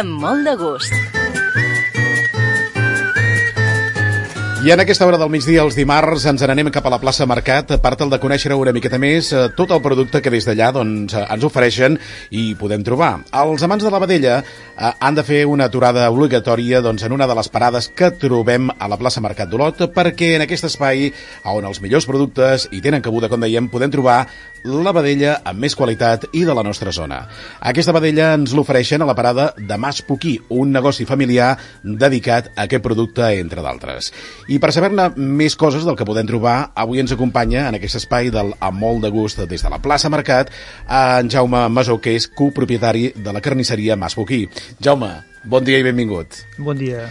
amb molt de gust. I en aquesta hora del migdia, els dimarts, ens n'anem cap a la plaça Mercat per tal de conèixer una miqueta més eh, tot el producte que des d'allà doncs, eh, ens ofereixen i podem trobar. Els amants de la vedella eh, han de fer una aturada obligatòria doncs, en una de les parades que trobem a la plaça Mercat d'Olot perquè en aquest espai, on els millors productes hi tenen cabuda, com dèiem, podem trobar la vedella amb més qualitat i de la nostra zona. Aquesta vedella ens l'ofereixen a la parada de Mas Puquí, un negoci familiar dedicat a aquest producte, entre d'altres. I per saber-ne més coses del que podem trobar, avui ens acompanya en aquest espai del Amb molt de gust des de la plaça Mercat en Jaume Masó, que és copropietari de la carnisseria Mas Puquí. Jaume, bon dia i benvingut. Bon dia.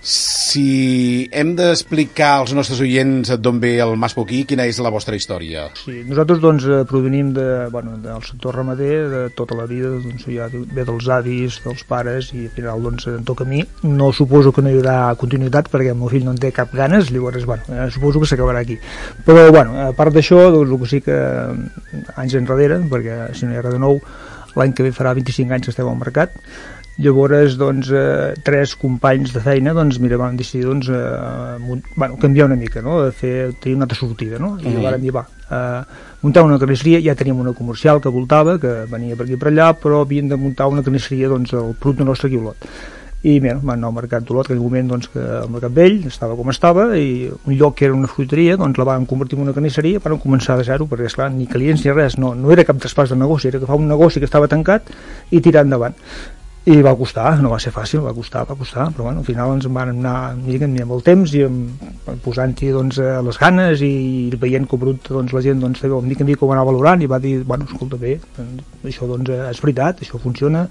Si hem d'explicar als nostres oients d'on ve el Mas Poquí, quina és la vostra història? Sí, nosaltres doncs eh, provenim de, bueno, del sector ramader de tota la vida, doncs ja ve dels avis, dels pares i al final doncs em toca a mi. No suposo que no hi haurà continuïtat perquè el meu fill no en té cap ganes, llavors bueno, eh, suposo que s'acabarà aquí. Però bueno, a part d'això, doncs el que sí que eh, anys enrere, perquè si no hi ha res de nou, l'any que ve farà 25 anys que estem al mercat, Llavors, doncs, eh, tres companys de feina, doncs, mira, vam decidir, doncs, eh, bueno, canviar una mica, no?, de fer, tenir una altra sortida, no?, i mm. vam dir, va, eh, muntar una carnisseria, ja teníem una comercial que voltava, que venia per aquí per allà, però havíem de muntar una carnisseria, doncs, el producte nostre aquí a Olot. I, mira, vam anar al Mercat d'Olot, aquell moment, doncs, que el Mercat Vell estava com estava, i un lloc que era una fruiteria, doncs, la vam convertir en una carnisseria, per començar de zero, perquè, esclar, ni clients ni res, no, no era cap traspàs de negoci, era que fa un negoci que estava tancat i tirar endavant i va costar, no va ser fàcil, va costar, va costar, però bueno, al final ens van anar mirant amb el temps i posant-hi doncs, eh, les ganes i veient que brut doncs, la gent doncs, mica en mica ho va anar valorant i va dir, bueno, escolta bé, això doncs, eh, és veritat, això funciona,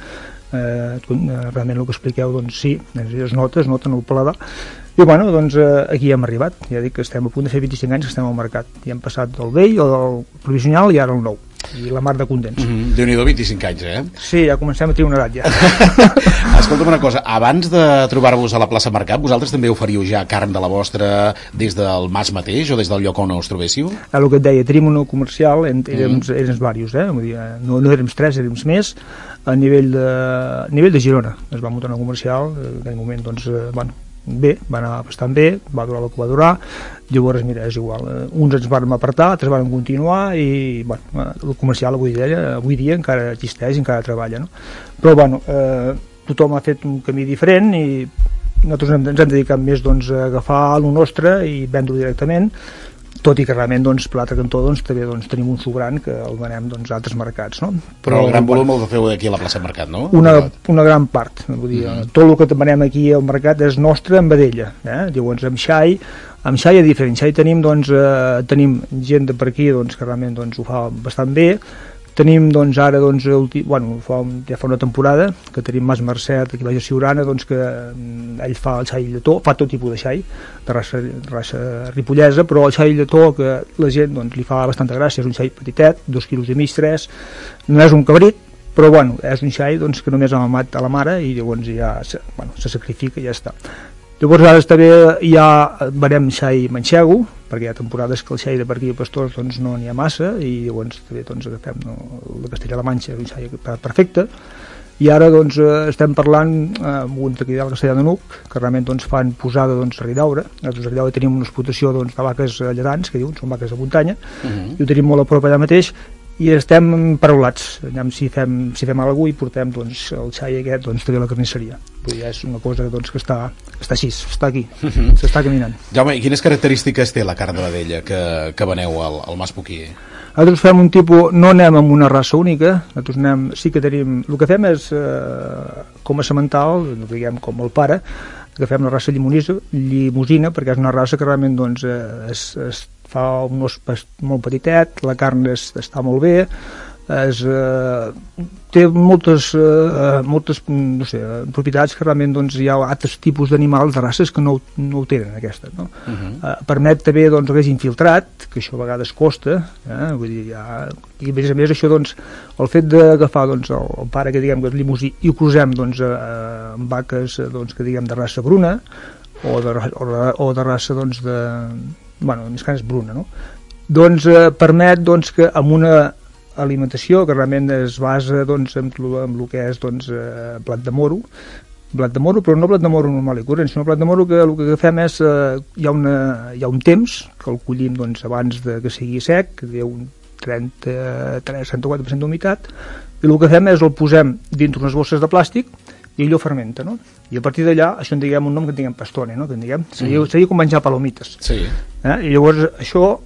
eh, realment el que expliqueu doncs sí, es nota, es nota en el paladar. I bueno, doncs eh, aquí hem arribat. Ja dic que estem a punt de fer 25 anys que estem al mercat. I hem passat del vell o del provisional i ara el nou i la mar de contents. Mm -hmm. Déu-n'hi-do, 25 anys, eh? Sí, ja comencem a tenir una edat ja. Escolta'm una cosa, abans de trobar-vos a la plaça Mercat, vosaltres també oferiu ja carn de la vostra des del mas mateix o des del lloc on us trobéssiu? El que et deia, tenim un comercial, érem, mm. érem, érem diversos, eh? Vull dir, no, no érem tres, érem més, a nivell de, a nivell de Girona. Es va muntar una comercial, en aquell moment, doncs, eh, bueno, bé, va anar bastant bé, va durar el que va durar, llavors, mira, és igual, eh, uns ens van apartar, altres van continuar i, bueno, eh, el comercial avui dia, avui dia encara existeix encara treballa, no? Però, bueno, eh, tothom ha fet un camí diferent i nosaltres ens hem dedicat més doncs, a agafar el nostre i vendre-ho directament, tot i que realment doncs, per l'altre cantó doncs, també doncs, tenim un sobrant que el venem doncs, a altres mercats no? però, però el gran volum el feu aquí a la plaça Mercat no? una, una gran part vull dir, mm -hmm. tot el que venem aquí al mercat és nostre en vedella eh? llavors amb xai amb xai és diferent xai tenim, doncs, eh, tenim gent de per aquí doncs, que realment doncs, ho fa bastant bé Tenim doncs, ara, doncs, ulti... bueno, fa, ja fa una temporada que tenim Mas Mercet, aquí baix a Siurana, doncs, que mm, ell fa el xai lletó, fa tot tipus de xai, de raça, raça ripollesa, però el xai lletó que la gent doncs, li fa bastanta gràcia, és un xai petitet, dos quilos i mig, tres, no és un cabrit, però bueno, és un xai doncs, que només ha mamat a la mare i llavors ja bueno, se sacrifica i ja està. Llavors ara també ja venem xai manxego, perquè hi ha temporades que el xai de per aquí a Pastors doncs, no n'hi ha massa, i llavors també doncs, agafem no, el de Castella-La Manxa, un xai perfecte, i ara doncs, eh, estem parlant eh, amb uns d'aquí del Castellà de Nuc, que realment doncs, fan posada doncs, a Ridaura. Nosaltres a Ridaura tenim una explotació doncs, de vaques lledants, que diuen, són vaques de muntanya, uh -huh. i ho tenim molt a prop allà mateix, i estem paraulats Anem si fem, si fem alguna i portem doncs, el xai aquest doncs, també a la carnisseria Vull dir, és una cosa doncs, que està, està així, està aquí, uh mhm. -huh. s'està caminant Jaume, i quines característiques té la carn de vedella que, que veneu al, al Mas Poquí? Nosaltres fem un tipus, no anem amb una raça única, nosaltres anem, sí que tenim, el que fem és, eh, com a semental, diguem com el pare, agafem la raça limusina, perquè és una raça que realment doncs, eh, és, és fa un os molt petitet, la carn és, està molt bé, és, eh, té moltes, eh, moltes no sé, propietats que realment doncs, hi ha altres tipus d'animals de races que no, no ho tenen aquesta no? Uh -huh. eh, permet també doncs, que infiltrat que això a vegades costa eh? vull dir, ja, i a més a més això doncs, el fet d'agafar doncs, el, el pare que diguem que és limusí i ho cruzem doncs, eh, amb vaques doncs, que diguem de raça bruna o de, o de, o de raça doncs, de, bueno, més que és bruna, no? doncs eh, permet doncs, que amb una alimentació que realment es basa doncs, en, en el que és doncs, eh, blat de moro, blat de moro, però no blat de moro normal i corrent, sinó blat de moro que el que fem és, eh, hi, ha una, hi ha un temps que el collim doncs, abans de que sigui sec, que té un 33-34% d'humitat, i el que fem és el posem dintre unes bosses de plàstic i allò fermenta, no? I a partir d'allà, això en diguem un nom que en diguem pastone, no? Que en diguem, seria, mm. seria com menjar palomites. Sí. Eh? I llavors això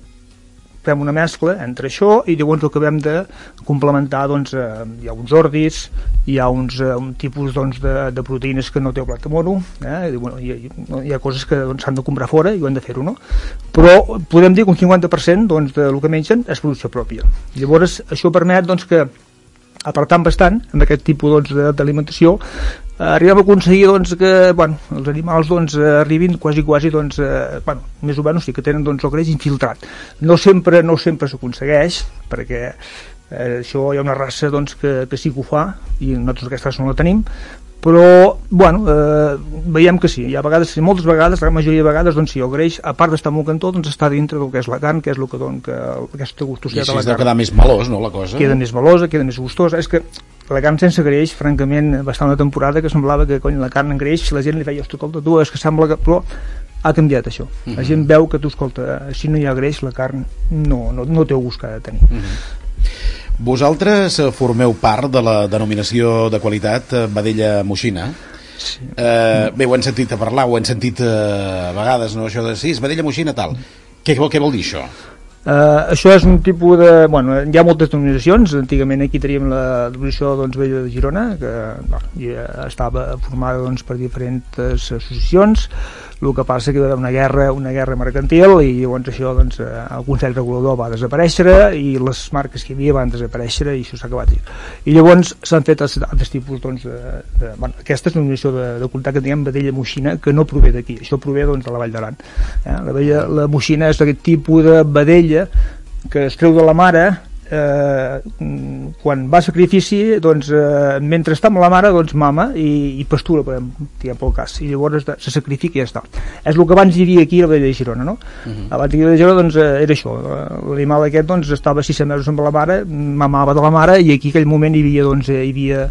fem una mescla entre això i llavors el que hem de complementar doncs, eh, hi ha uns ordis hi ha uns, eh, un tipus doncs, de, de proteïnes que no té el plat de mono eh? I, bueno, hi, hi ha coses que doncs, s'han doncs, de comprar fora i ho hem de fer-ho no? però podem dir que un 50% doncs, del que mengen és producció pròpia llavors això permet doncs, que apartant bastant amb aquest tipus doncs, d'alimentació eh, arribem a aconseguir doncs, que bueno, els animals doncs, arribin quasi quasi doncs, eh, bueno, més o menys sí que tenen doncs, el greix infiltrat. No sempre no sempre s'aconsegueix perquè eh, això hi ha una raça doncs, que, que sí que ho fa i nosaltres aquesta raça no la tenim però bueno, eh, veiem que sí, hi ha vegades, moltes vegades, la majoria de vegades, doncs sí, el greix, a part d'estar molt cantó, doncs està dintre del que és la carn, que és el que dona que, aquesta gustositat de la carn. I així quedar més melós, no, la cosa? Queda més melosa, queda més gustosa, és que la carn sense greix, francament, va estar una temporada que semblava que cony, la carn en greix, la gent li feia, hosti, escolta, tu, és que sembla que... Però ha canviat això. La mhm. gent veu que tu, escolta, si no hi ha greix, la carn no, no, no té el gust que ha de tenir. Uh mhm. Vosaltres eh, formeu part de la denominació de qualitat eh, vedella moixina. Sí. Eh, bé, ho hem sentit a parlar, ho hem sentit eh, a vegades, no? això de sí, és vedella moixina tal. Què, què vol dir això? Uh, això és un tipus de... Bueno, hi ha moltes denominacions, antigament aquí teníem la denominació doncs, Vella de Girona, que no, ja estava formada doncs, per diferents associacions, el que passa que hi va haver una guerra, una guerra mercantil i llavors això, doncs, eh, el Consell Regulador va desaparèixer i les marques que hi havia van desaparèixer i això s'ha acabat. I llavors s'han fet altres tipus, doncs, de, de, bueno, aquesta és una unició de, de qualitat que diguem vedella moixina que no prové d'aquí, això prové doncs, de la Vall d'Aran. Eh? La, vella, la moixina és aquest tipus de vedella que es treu de la mare eh, quan va a sacrifici doncs, eh, mentre està amb la mare doncs mama i, i pastura per exemple, pel cas i llavors se sacrifica i ja està és el que abans hi havia aquí a la de Girona no? Uh mhm. -huh. abans hi havia de Girona doncs, eh, era això l'animal aquest doncs, estava sis mesos amb la mare mamava de la mare i aquí en aquell moment hi havia, doncs, eh, hi havia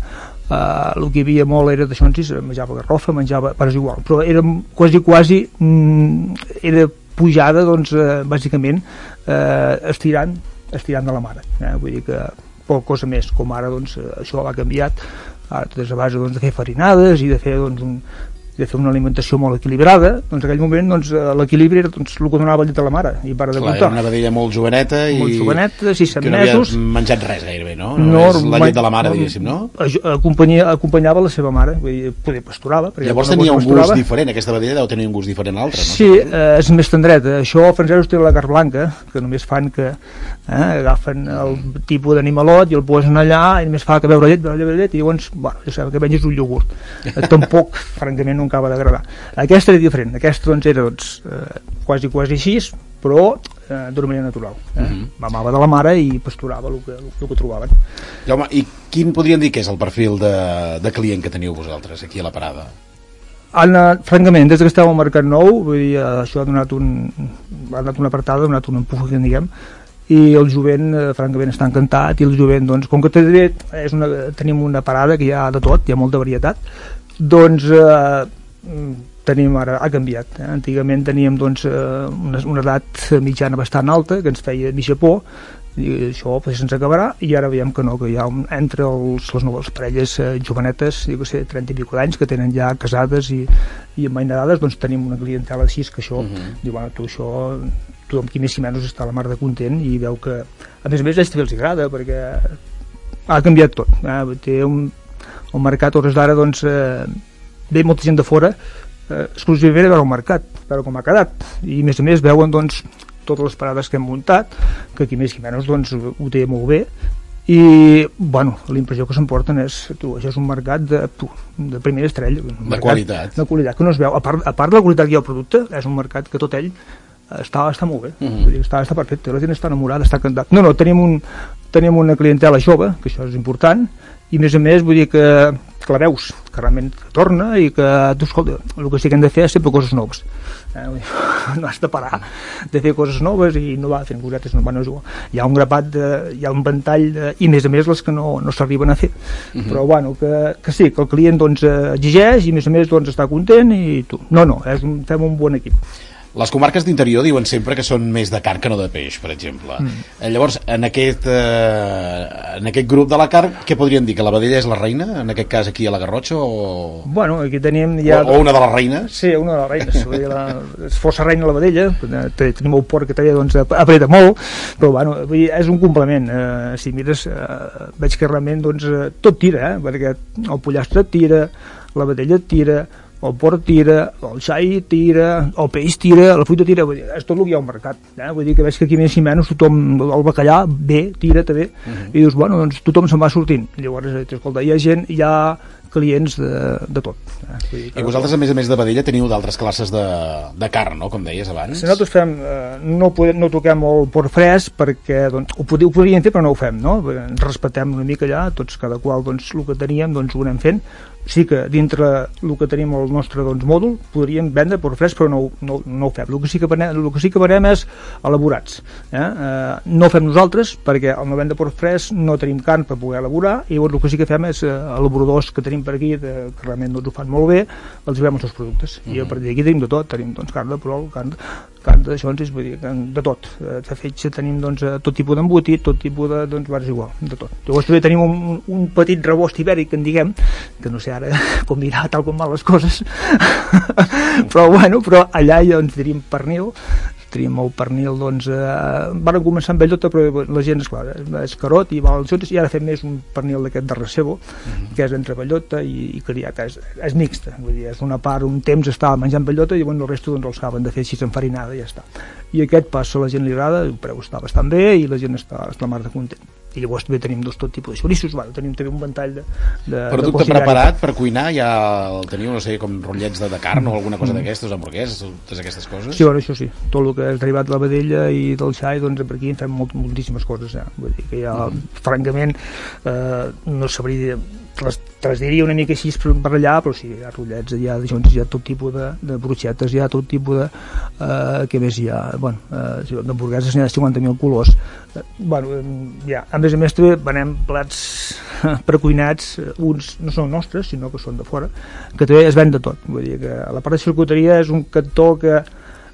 Uh, el que hi havia molt era d'això menjava garrofa, menjava, però és igual però era quasi quasi mm, era pujada doncs, uh, bàsicament uh, estirant estirant de la mare eh? vull dir que poca cosa més com ara doncs, això ha canviat ara tot és a base doncs, de fer farinades i de fer doncs, un, de fer una alimentació molt equilibrada, doncs en aquell moment doncs, eh, l'equilibri era doncs, el que donava el llet a la mare i para de Clar, era una vedella molt joveneta i molt joveneta, 6 que no mesos menjat res gairebé, no? no, no la llet de la mare, no, diguéssim, no? Acompanya, acompanyava la seva mare vull dir, poder pasturava llavors tenia un gust diferent, aquesta vedella deu tenir un gust diferent a l'altra, no? sí, eh, és més tendreta això els francesos tenen la carn blanca que només fan que eh, agafen el tipus d'animalot i el posen allà i només fa que beure llet, beure llet, beure llet i llavors, bueno, ja sabeu que menges un iogurt eh, tampoc, francament, no acaba d'agradar. Aquesta era diferent, aquesta doncs, era doncs, eh, quasi quasi així, però eh, d'una manera natural. Eh? Uh mhm. -huh. Mamava de la mare i pasturava el que, el que trobaven. Home, I quin podríem dir que és el perfil de, de client que teniu vosaltres aquí a la parada? Anna, francament, des que estàvem al Mercat Nou, vull dir, això ha donat un, ha donat una apartada, ha donat un empuje, que diguem, i el jovent eh, francament està encantat i el jovent doncs, com que és una, tenim una parada que hi ha de tot, hi ha molta varietat doncs eh, tenim ara, ha canviat eh? antigament teníem doncs, eh, una, una edat mitjana bastant alta que ens feia mig Japó i això pues, se'ns acabarà i ara veiem que no, que hi ha un, entre els, les noves parelles eh, jovenetes jo que sé, 30 i pico d'anys que tenen ja casades i, i emmainadades doncs tenim una clientela així que això uh mhm. -huh. diu, bueno, tu això tothom qui més i menys està a la mar de content i veu que a més a més ells també els agrada perquè ha canviat tot eh? té un, un mercat hores d'ara doncs eh, ve molta gent de fora eh, exclusivament a veure el mercat, veure com ha quedat. I a més a més veuen doncs totes les parades que hem muntat, que aquí més i menys doncs, ho té molt bé. I bueno, l'impressió que s'emporten és tu, això és un mercat de, tu, de primera estrella. Un de qualitat. de qualitat que no es veu, a part, a part de la qualitat que hi ha el producte és un mercat que tot ell està, està molt bé. Uh mhm. -huh. està, està perfecte, la gent està enamorada està cantat. no, no, tenim, un, tenim una clientela jove que això és important. I a més a més vull dir que, que la veus que realment torna i que, tu, escolta, el que sí que hem de fer és sempre coses noves. Eh? No has de parar de fer coses noves i no va fent cosetes, no, bueno, hi ha un grapat, de, hi ha un ventall de, i més a més les que no, no s'arriben a fer. Uh -huh. Però bueno, que, que sí, que el client doncs, exigeix i a més a més doncs, està content i tu. No, no, és un, fem un bon equip. Les comarques d'interior diuen sempre que són més de carn que no de peix, per exemple. Mm. Eh, llavors, en aquest, eh, en aquest grup de la carn, què podrien dir? Que la vedella és la reina, en aquest cas aquí a la Garrotxa? O... Bueno, aquí tenim ja... O, o una de les reines? Sí, una de les reines. la, és força reina la vedella, tenim el porc que també doncs, apreta molt, però bueno, dir, és un complement. Eh, si mires, eh, veig que realment doncs, eh, tot tira, eh, perquè el pollastre tira, la vedella tira, el porc tira, el xai tira, el peix tira, la fruita tira, vull dir, és tot el que hi ha al mercat. Eh? Vull dir que veig que aquí més i menys tothom, el bacallà bé, tira també, uh -huh. i dius, bueno, doncs tothom se'n va sortint. Llavors, eh, escolta, hi ha gent, hi ha clients de, de tot. Eh? Vull dir que... I vosaltres, a més a més de vedella, teniu d'altres classes de, de carn, no?, com deies abans. Si nosaltres fem, eh, no, podem, no toquem el porc fresc perquè doncs, ho, podríem, ho podríem fer però no ho fem, no? Ens respetem una mica allà, tots cada qual doncs, el que teníem doncs, ho anem fent, sí que dintre el que tenim al nostre doncs, mòdul podríem vendre per fresc però no, no, no ho fem el que sí que venem, el que sí que venem és elaborats eh? Eh, no ho fem nosaltres perquè al no vendre per fresc no tenim carn per poder elaborar i llavors el que sí que fem és eh, elaboradors que tenim per aquí de, que realment doncs, ho fan molt bé els veiem els seus productes uh -huh. i a partir d'aquí tenim de tot tenim doncs, carn de prol, carn, carn de xons, vull dir, de tot. Eh, de fetge tenim doncs, eh, tot tipus d'embotit, tot tipus de, doncs, és igual, de tot. Llavors també tenim un, un petit rebost ibèric, en diguem, que no sé ara com mirar tal com van les coses, però bueno, però allà doncs diríem pernil, tenim el pernil, doncs, eh, van començar amb bellota, però la gent, esclar, és carot i va als i ara fem més un pernil d'aquest de recebo, uh mhm. -huh. que és entre bellota i, i que és, és mixta, vull dir, és una part, un temps estava menjant bellota i llavors el resta doncs, els acaben de fer així enfarinada i ja està. I aquest passa, a la gent li agrada, el preu està bastant bé i la gent està, està mar de content i llavors també tenim dos tot tipus de xorissos bueno, tenim també un ventall de, de producte de preparat per cuinar ja el teniu, no sé, com rotllets de, de carn o alguna cosa mm. d'aquestes, hamburgueses totes aquestes coses? Sí, bueno, això sí, tot el que és derivat de la vedella i del xai doncs per aquí en fem molt, moltíssimes coses ja. vull dir que ja, mm. francament eh, no sabria les diria una mica així per, allà, però sí, hi ha rotllets, hi ha, doncs, hi ha tot tipus de, de bruixetes, hi ha tot tipus de... Eh, què més hi ha? Bueno, eh, d'hamburgueses n'hi ha de 50.000 colors. Eh, bueno, ja, a més a més també venem plats precuinats, uns no són nostres, sinó que són de fora, que també es ven de tot. Vull dir que la part de circuiteria és un cantó que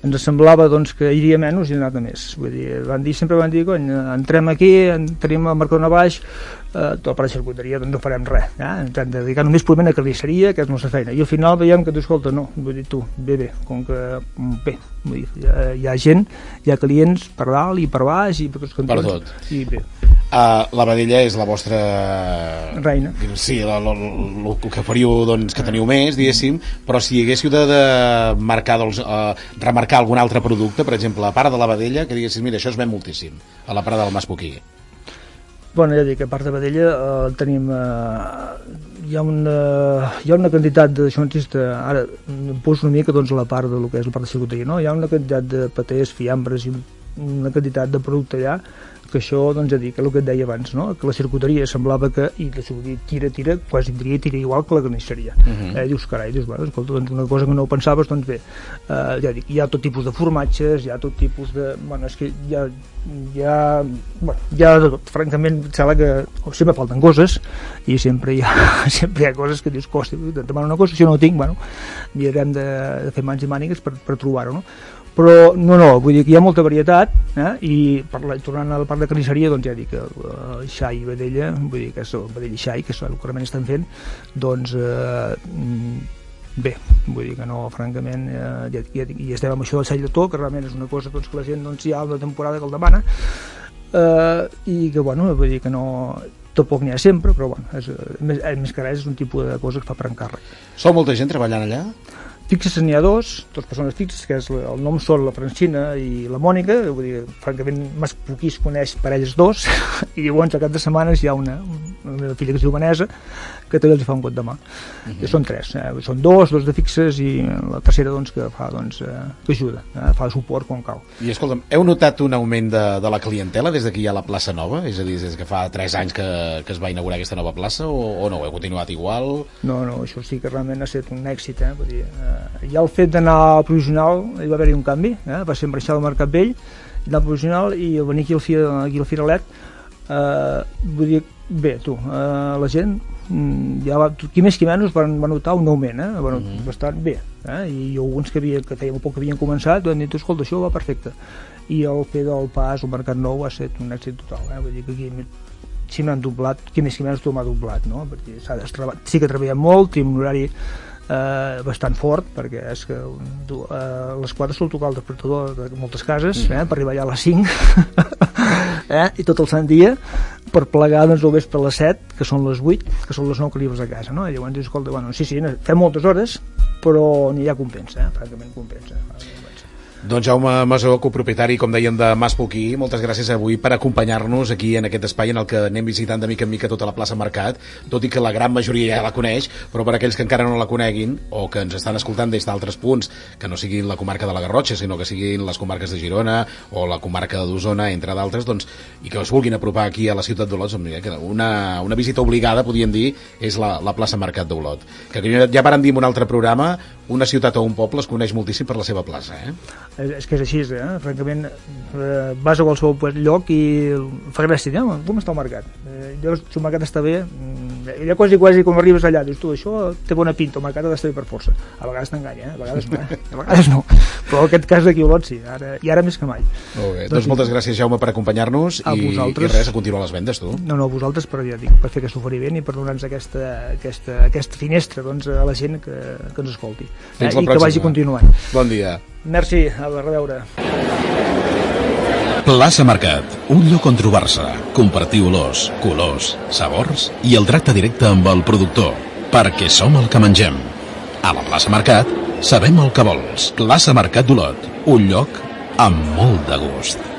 ens semblava doncs, que iria menys i ha més. Vull dir, van dir, sempre van dir, cony, entrem aquí, tenim el Mercadona baix, eh, tot per la xarcuteria doncs no farem res. Eh? Ens hem de dedicar només purament a carnisseria, que és la nostra feina. I al final veiem que tu, escolta, no, vull dir, tu, bé, bé, com que, bé, vull dir, hi, ha, hi ha gent, hi ha clients per dalt i per baix i per tots cantons. Per tot. I bé. Uh, la vedella és la vostra... Reina. Sí, el que faríeu, doncs, que teniu més, diguéssim, però si haguéssiu de, de marcar, doncs, uh, remarcar algun altre producte, per exemple, a part de la vedella, que diguéssim, mira, això es ven moltíssim, a la part del Mas Poquí. Bueno, ja dic, a part de vedella uh, tenim... Uh, hi ha una, hi ha una quantitat de ara em poso una mica doncs, a la part de lo que és la part de ciutatania, no? hi ha una quantitat de paters, fiambres i una quantitat de producte allà que això, doncs, ja dic, el que et deia abans, no? que la circuiteria semblava que, i la circuiteria tira, tira, quasi diria tira igual que la carnisseria. Uh mhm. -huh. eh, dius, carai, dius, bueno, escolta, doncs una cosa que no ho pensaves, doncs bé, eh, ja dic, hi ha tot tipus de formatges, hi ha tot tipus de... Bueno, és que hi ha, hi ha, bueno, hi ha de tot. Francament, em sembla que sempre falten coses i sempre hi ha, sempre hi ha coses que dius, costa, demano una cosa, si no ho tinc, bueno, mirarem de, de fer mans i mànigues per, per trobar-ho, no? Però no, no, vull dir que hi ha molta varietat eh? i per la, tornant a la part de carnisseria doncs ja dic que uh, xai i vedella vull dir que és el vedell i xai que és el que realment estan fent doncs eh, bé, vull dir que no francament eh, ja, ja, i estem amb això del xai de to que realment és una cosa doncs, que la gent doncs, hi ha una temporada que el demana eh, i que bueno, vull dir que no tampoc n'hi ha sempre, però bueno, és, és, més que res és un tipus de cosa que fa per encàrrec. Sou molta gent treballant allà? Fixes n'hi ha dos, dues persones fixes, que és el nom són la Francina i la Mònica, vull dir, francament, més poquís coneix per ells dos, i llavors a cap de setmanes hi ha una, una meva filla que es diu Vanessa, que també els fa un got de mà. Uh -huh. I són tres, eh? són dos, dos de fixes i la tercera doncs, que fa doncs, eh, que ajuda, eh? fa suport quan cal. I escolta'm, heu notat un augment de, de la clientela des que hi ha la plaça nova? És a dir, des que fa tres anys que, que es va inaugurar aquesta nova plaça o, o no? Heu continuat igual? No, no, això sí que realment ha estat un èxit, eh? Vull dir, eh, ja el fet d'anar al provisional hi va haver-hi un canvi, eh? va ser marxar del Mercat Vell, anar al provisional i venir aquí al, fi, aquí al Firalet eh, vull dir, bé, tu, eh, la gent ja va, qui més qui menys van, van notar un augment, eh? Bueno, mhm. -huh. bastant bé, eh? i alguns que, havia, que feia un poc que havien començat van dir, escolta, això va perfecte i el fer del pas al Mercat Nou ha estat un èxit total, eh? vull dir que aquí si m'han doblat, qui més qui menys tu m'ha doblat, no? Perquè sí que treballem molt, tenim un horari eh, bastant fort perquè és que eh, les 4 sol tocar el despertador de moltes cases mm. eh, per arribar allà a les 5 eh, i tot el sant dia per plegar doncs, el vespre a les 7 que són les 8, que són les 9 que arribes a casa no? i llavors dius, escolta, bueno, sí, sí, fem moltes hores però ni ha compensa, eh? francament compensa doncs Jaume Masó, copropietari, com dèiem, de Mas Poquí, moltes gràcies avui per acompanyar-nos aquí en aquest espai en el que anem visitant de mica en mica tota la plaça Mercat, tot i que la gran majoria ja la coneix, però per aquells que encara no la coneguin o que ens estan escoltant des d'altres punts, que no siguin la comarca de la Garrotxa, sinó que siguin les comarques de Girona o la comarca d'Osona, entre d'altres, doncs, i que es vulguin apropar aquí a la ciutat d'Olot, doncs, una, una visita obligada, podríem dir, és la, la plaça Mercat d'Olot. Que ja varen dir en un altre programa, una ciutat o un poble es coneix moltíssim per la seva plaça, eh? És, és que és així, eh? francament eh, vas a qualsevol lloc i fa gràcia, eh? com està el mercat? Eh, jo, el mercat està bé mm, ja quasi quasi quan arribes allà dius tu, això té bona pinta, mercat ha d'estar per força a vegades t'enganya, eh? a vegades no eh? a vegades no, però en aquest cas d'aquí Olot sí ara, i ara més que mai Molt bé, doncs, doncs moltes gràcies Jaume per acompanyar-nos i, i res, a continuar les vendes tu no, no, a vosaltres per, ja dic, per fer aquest oferiment i per donar-nos aquesta, aquesta, aquesta finestra doncs, a la gent que, que ens escolti Fins eh? i que vagi continuant Bon dia Merci, a reveure. Plaça Mercat, un lloc on trobar-se, compartir olors, colors, sabors i el tracte directe amb el productor, perquè som el que mengem. A la plaça Mercat sabem el que vols. Plaça Mercat d'Olot, un lloc amb molt de gust.